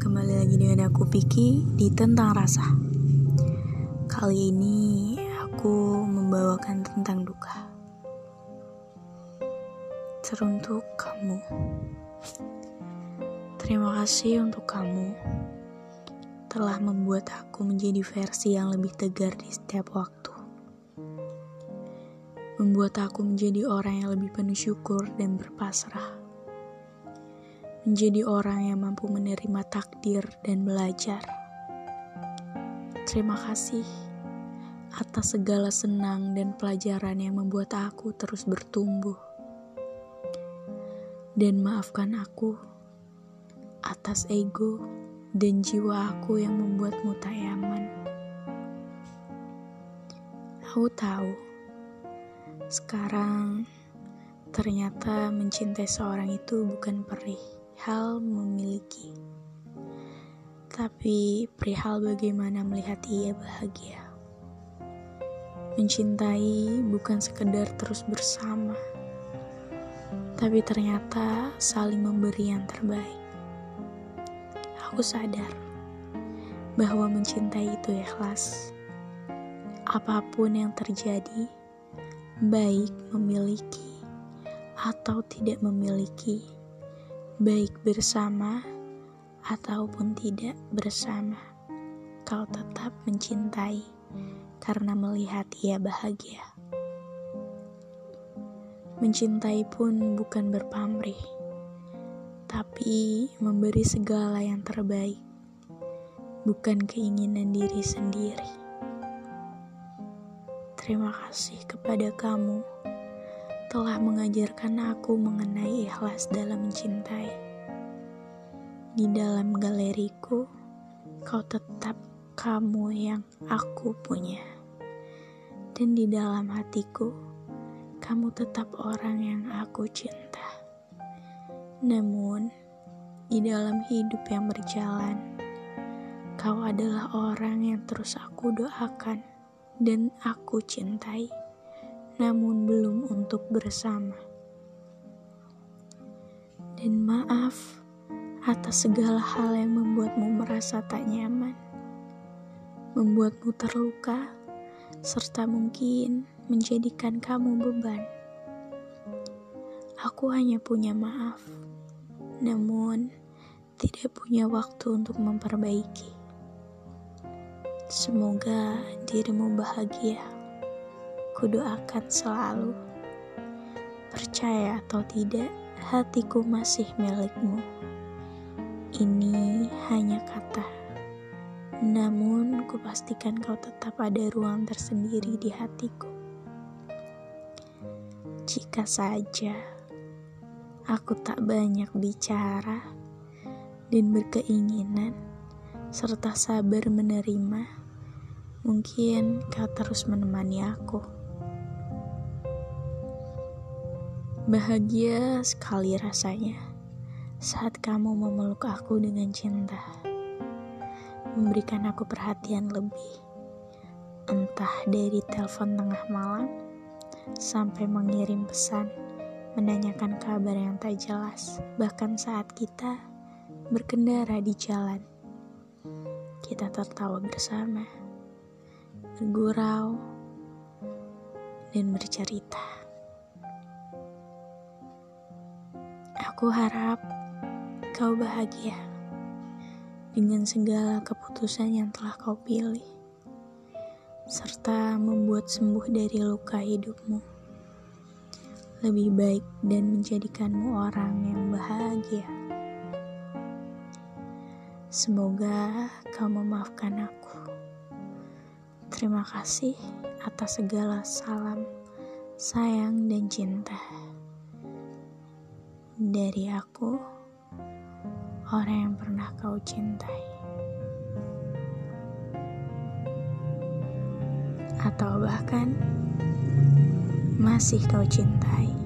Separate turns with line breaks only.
kembali lagi dengan aku Piki di Tentang Rasa. Kali ini aku membawakan tentang duka. Teruntuk kamu. Terima kasih untuk kamu telah membuat aku menjadi versi yang lebih tegar di setiap waktu. Membuat aku menjadi orang yang lebih penuh syukur dan berpasrah menjadi orang yang mampu menerima takdir dan belajar. Terima kasih atas segala senang dan pelajaran yang membuat aku terus bertumbuh. Dan maafkan aku atas ego dan jiwa aku yang membuatmu tak nyaman. Aku tahu sekarang ternyata mencintai seorang itu bukan perih hal memiliki, tapi perihal bagaimana melihat ia bahagia. Mencintai bukan sekedar terus bersama, tapi ternyata saling memberi yang terbaik. Aku sadar bahwa mencintai itu ikhlas. Apa pun yang terjadi, baik memiliki atau tidak memiliki baik bersama ataupun tidak bersama, kau tetap mencintai karena melihat ia bahagia. Mencintai pun bukan berpamrih, tapi memberi segala yang terbaik, bukan keinginan diri sendiri. Terima kasih kepada kamu telah mengajarkan aku mengenai ikhlas dalam mencintai. Di dalam galeriku, kau tetap kamu yang aku punya. Dan di dalam hatiku, kamu tetap orang yang aku cinta. Namun, di dalam hidup yang berjalan, kau adalah orang yang terus aku doakan dan aku cintai namun belum untuk bersama. Dan maaf atas segala hal yang membuatmu merasa tak nyaman, membuatmu terluka, serta mungkin menjadikan kamu beban. Aku hanya punya maaf, namun tidak punya waktu untuk memperbaiki. Semoga dirimu bahagia kudoakan selalu. Percaya atau tidak, hatiku masih milikmu. Ini hanya kata. Namun, kupastikan kau tetap ada ruang tersendiri di hatiku. Jika saja aku tak banyak bicara dan berkeinginan serta sabar menerima, mungkin kau terus menemani aku. Bahagia sekali rasanya saat kamu memeluk aku dengan cinta, memberikan aku perhatian lebih, entah dari telepon tengah malam sampai mengirim pesan, menanyakan kabar yang tak jelas, bahkan saat kita berkendara di jalan. Kita tertawa bersama, bergurau, dan bercerita. Aku harap kau bahagia dengan segala keputusan yang telah kau pilih, serta membuat sembuh dari luka hidupmu. Lebih baik dan menjadikanmu orang yang bahagia. Semoga kau memaafkan aku. Terima kasih atas segala salam, sayang, dan cinta dari aku, orang yang pernah kau cintai, atau bahkan masih kau cintai.